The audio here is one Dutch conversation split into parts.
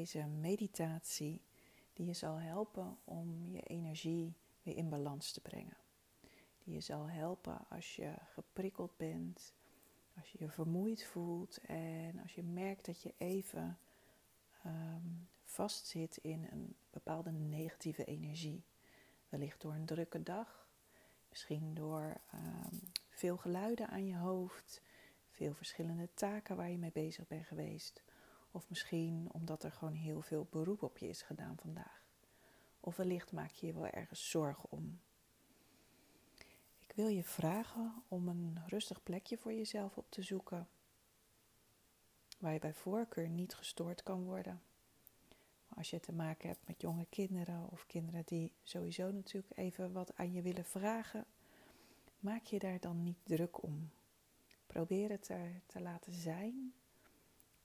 deze meditatie die je zal helpen om je energie weer in balans te brengen. Die je zal helpen als je geprikkeld bent, als je je vermoeid voelt en als je merkt dat je even um, vastzit in een bepaalde negatieve energie. Wellicht door een drukke dag, misschien door ehm, veel geluiden aan je hoofd, veel verschillende taken waar je mee bezig bent geweest. Of misschien omdat er gewoon heel veel beroep op je is gedaan vandaag. Of wellicht maak je je wel ergens zorgen om. Ik wil je vragen om een rustig plekje voor jezelf op te zoeken. Waar je bij voorkeur niet gestoord kan worden. Als je te maken hebt met jonge kinderen of kinderen die sowieso natuurlijk even wat aan je willen vragen, maak je daar dan niet druk om. Probeer het er te laten zijn.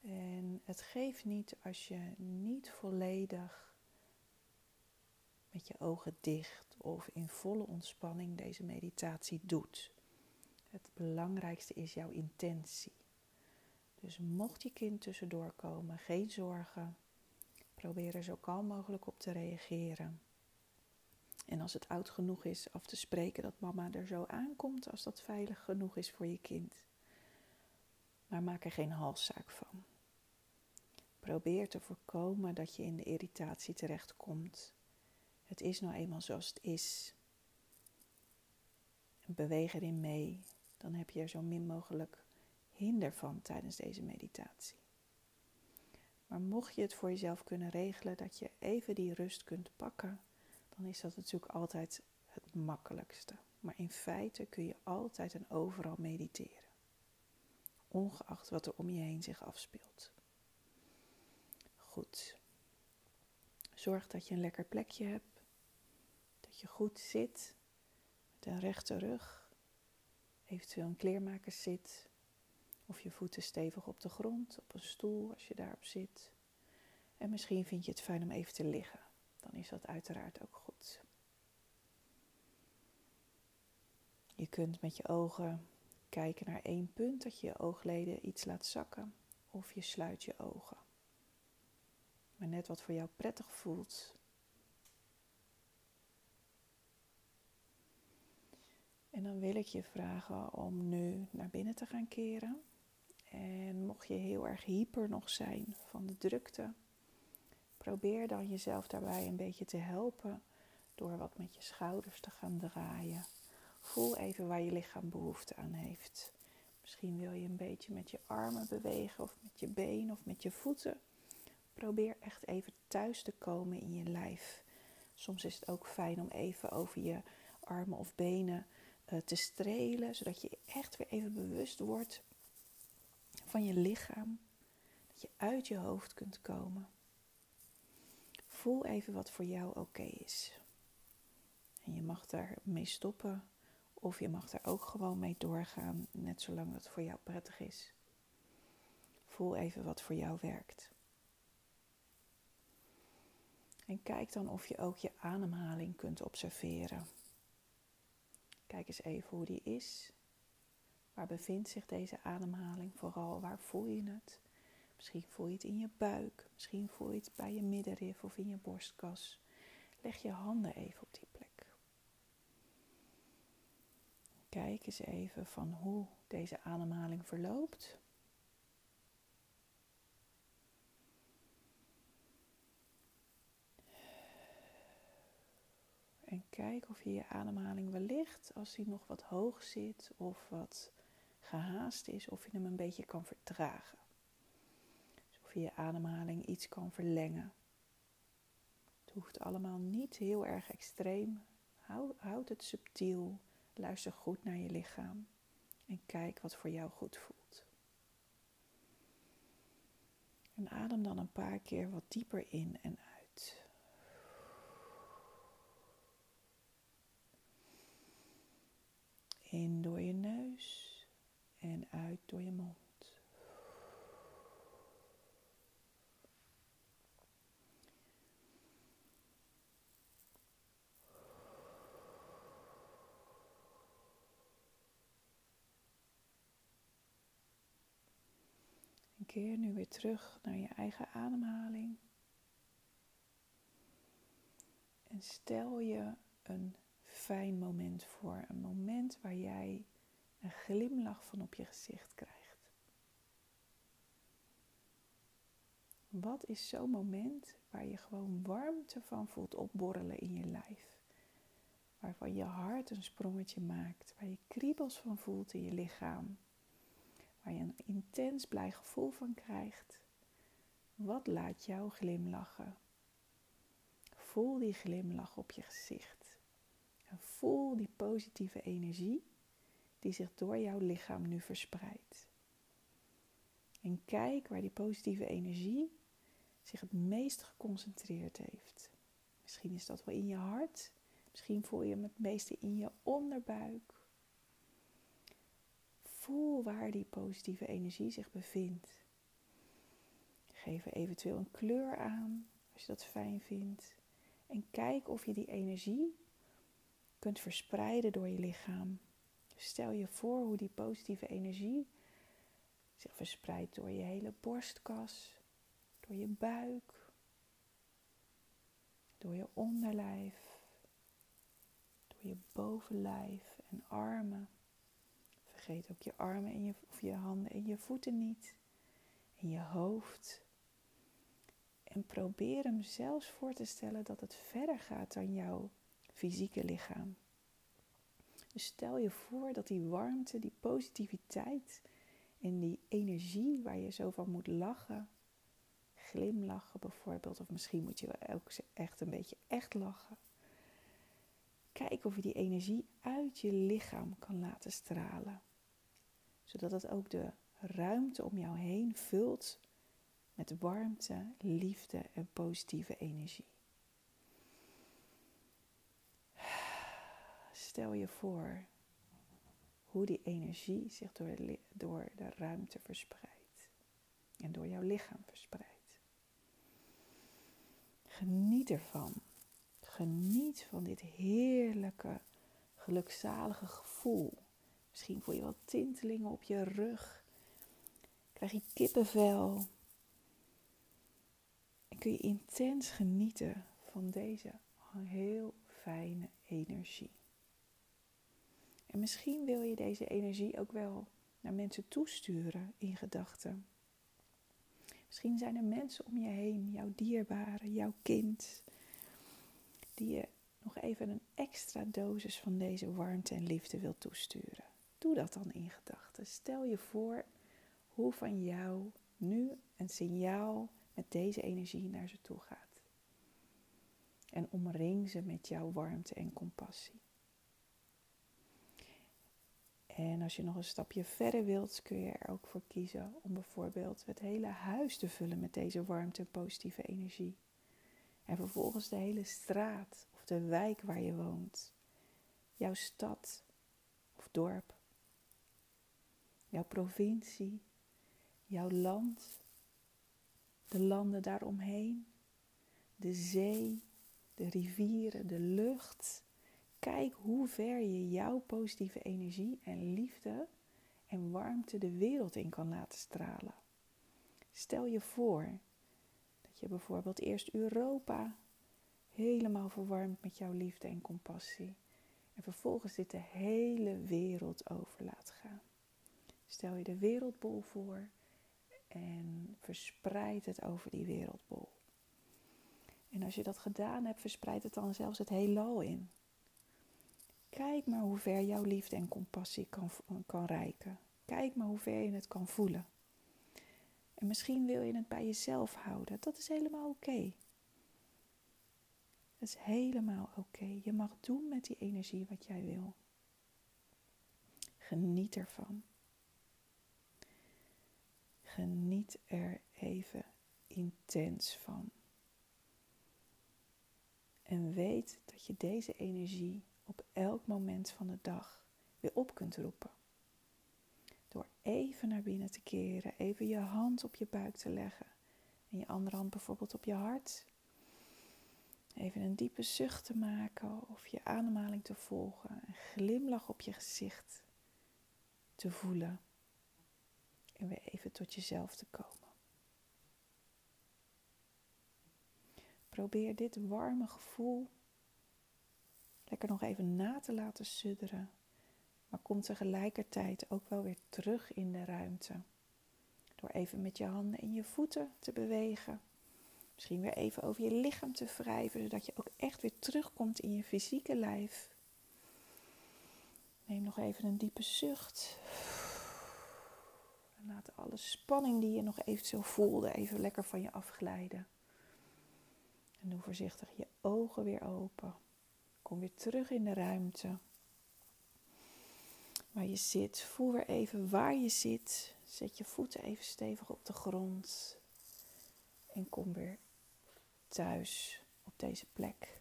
En het geeft niet als je niet volledig met je ogen dicht of in volle ontspanning deze meditatie doet. Het belangrijkste is jouw intentie. Dus mocht je kind tussendoor komen, geen zorgen. Probeer er zo kalm mogelijk op te reageren. En als het oud genoeg is, af te spreken dat mama er zo aankomt als dat veilig genoeg is voor je kind. Maar maak er geen halszaak van. Probeer te voorkomen dat je in de irritatie terechtkomt. Het is nou eenmaal zoals het is. Beweeg erin mee. Dan heb je er zo min mogelijk hinder van tijdens deze meditatie. Maar mocht je het voor jezelf kunnen regelen dat je even die rust kunt pakken, dan is dat natuurlijk altijd het makkelijkste. Maar in feite kun je altijd en overal mediteren, ongeacht wat er om je heen zich afspeelt. Goed. Zorg dat je een lekker plekje hebt, dat je goed zit met een rechte rug, eventueel een kleermaker zit, of je voeten stevig op de grond, op een stoel als je daarop zit. En misschien vind je het fijn om even te liggen. Dan is dat uiteraard ook goed. Je kunt met je ogen kijken naar één punt, dat je je oogleden iets laat zakken. Of je sluit je ogen. Net wat voor jou prettig voelt. En dan wil ik je vragen om nu naar binnen te gaan keren. En mocht je heel erg hyper nog zijn van de drukte, probeer dan jezelf daarbij een beetje te helpen door wat met je schouders te gaan draaien. Voel even waar je lichaam behoefte aan heeft. Misschien wil je een beetje met je armen bewegen of met je benen of met je voeten. Probeer echt even thuis te komen in je lijf. Soms is het ook fijn om even over je armen of benen uh, te strelen, zodat je echt weer even bewust wordt van je lichaam. Dat je uit je hoofd kunt komen. Voel even wat voor jou oké is. En je mag daarmee stoppen of je mag daar ook gewoon mee doorgaan, net zolang het voor jou prettig is. Voel even wat voor jou werkt. En kijk dan of je ook je ademhaling kunt observeren. Kijk eens even hoe die is. Waar bevindt zich deze ademhaling? Vooral waar voel je het? Misschien voel je het in je buik, misschien voel je het bij je middenrif of in je borstkas. Leg je handen even op die plek. Kijk eens even van hoe deze ademhaling verloopt. En kijk of je je ademhaling wellicht, als die nog wat hoog zit of wat gehaast is, of je hem een beetje kan vertragen. Dus of je je ademhaling iets kan verlengen. Het hoeft allemaal niet heel erg extreem. Houd, het subtiel. Luister goed naar je lichaam. En kijk wat voor jou goed voelt. En adem dan een paar keer wat dieper in en uit. In door je neus en uit door je mond. En keer nu weer terug naar je eigen ademhaling. En stel je een fijn moment voor. Een moment waar jij een glimlach van op je gezicht krijgt. Wat is zo'n moment waar je gewoon warmte van voelt opborrelen in je lijf? Waarvan je hart een sprongetje maakt, waar je kriebels van voelt in je lichaam, waar je een intens blij gevoel van krijgt. Wat laat jou glimlachen? Voel die glimlach op je gezicht. Voel die positieve energie die zich door jouw lichaam nu verspreidt. En kijk waar die positieve energie zich het meest geconcentreerd heeft. Misschien is dat wel in je hart, misschien voel je hem het meeste in je onderbuik. Voel waar die positieve energie zich bevindt. Geef er eventueel een kleur aan als je dat fijn vindt. En kijk of je die energie kunt verspreiden door je lichaam. Stel je voor hoe die positieve energie zich verspreidt door je hele borstkas, door je buik, door je onderlijf, door je bovenlijf en armen. Vergeet ook je armen en je, of je handen en je voeten niet. En je hoofd. En probeer hem zelfs voor te stellen dat het verder gaat dan jouw fysieke lichaam. Dus stel je voor dat die warmte, die positiviteit en die energie waar je zo van moet lachen, glimlachen bijvoorbeeld, of misschien moet je ook echt een beetje echt lachen. Kijk of je die energie uit je lichaam kan laten stralen, zodat het ook de ruimte om jou heen vult met warmte, liefde en positieve energie. Stel je voor hoe die energie zich door de, door de ruimte verspreidt en door jouw lichaam verspreidt. Geniet ervan. Geniet van dit heerlijke, gelukzalige gevoel. Misschien voel je wat tintelingen op je rug. Krijg je kippenvel. En kun je intens genieten van deze heel fijne energie. En misschien wil je deze energie ook wel naar mensen toesturen in gedachten. Misschien zijn er mensen om je heen, jouw dierbare, jouw kind, die je nog even een extra dosis van deze warmte en liefde wil toesturen. Doe dat dan in gedachten. Stel je voor hoe van jou nu een signaal met deze energie naar ze toe gaat. En omring ze met jouw warmte en compassie. En als je nog een stapje verder wilt, kun je er ook voor kiezen om bijvoorbeeld het hele huis te vullen met deze warmte en positieve energie. En vervolgens de hele straat of de wijk waar je woont, jouw stad of dorp, jouw provincie, jouw land, de landen daaromheen, de zee, de rivieren, de lucht Kijk hoe ver je jouw positieve energie en liefde en warmte de wereld in kan laten stralen. Stel je voor dat je bijvoorbeeld eerst Europa helemaal verwarmt met jouw liefde en compassie. En vervolgens dit de hele wereld over laat gaan. Stel je de wereldbol voor en verspreid het over die wereldbol. En als je dat gedaan hebt, verspreid het dan zelfs het heelal in. Kijk maar hoe ver jouw liefde en compassie kan, kan reiken. Kijk maar hoe ver je het kan voelen. En misschien wil je het bij jezelf houden. Dat is helemaal oké. Dat is helemaal oké. Je mag doen met die energie wat jij wil. Geniet ervan. Geniet er even intens van. En weet dat je deze energie op elk moment van de dag weer op kunt roepen. Door even naar binnen te keren, even je hand op je buik te leggen en je andere hand bijvoorbeeld op je hart. Even een diepe zucht te maken of je ademhaling te volgen, een glimlach op je gezicht te voelen en weer even tot jezelf te komen. Probeer dit warme gevoel lekker nog even na te laten sudderen. Maar kom tegelijkertijd ook wel weer terug in de ruimte. Door even met je handen en je voeten te bewegen. Misschien weer even over je lichaam te wrijven, zodat je ook echt weer terugkomt in je fysieke lijf. Neem nog even een diepe zucht. En laat alle spanning die je nog eventueel voelde even lekker van je afglijden. En doe voorzichtig je ogen weer open. Kom weer terug in de ruimte. Waar je zit. Voel weer even waar je zit. Zet je voeten even stevig op de grond. En kom weer thuis op deze plek.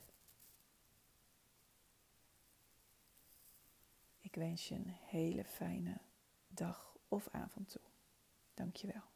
Ik wens je een hele fijne dag of avond toe. Dankjewel.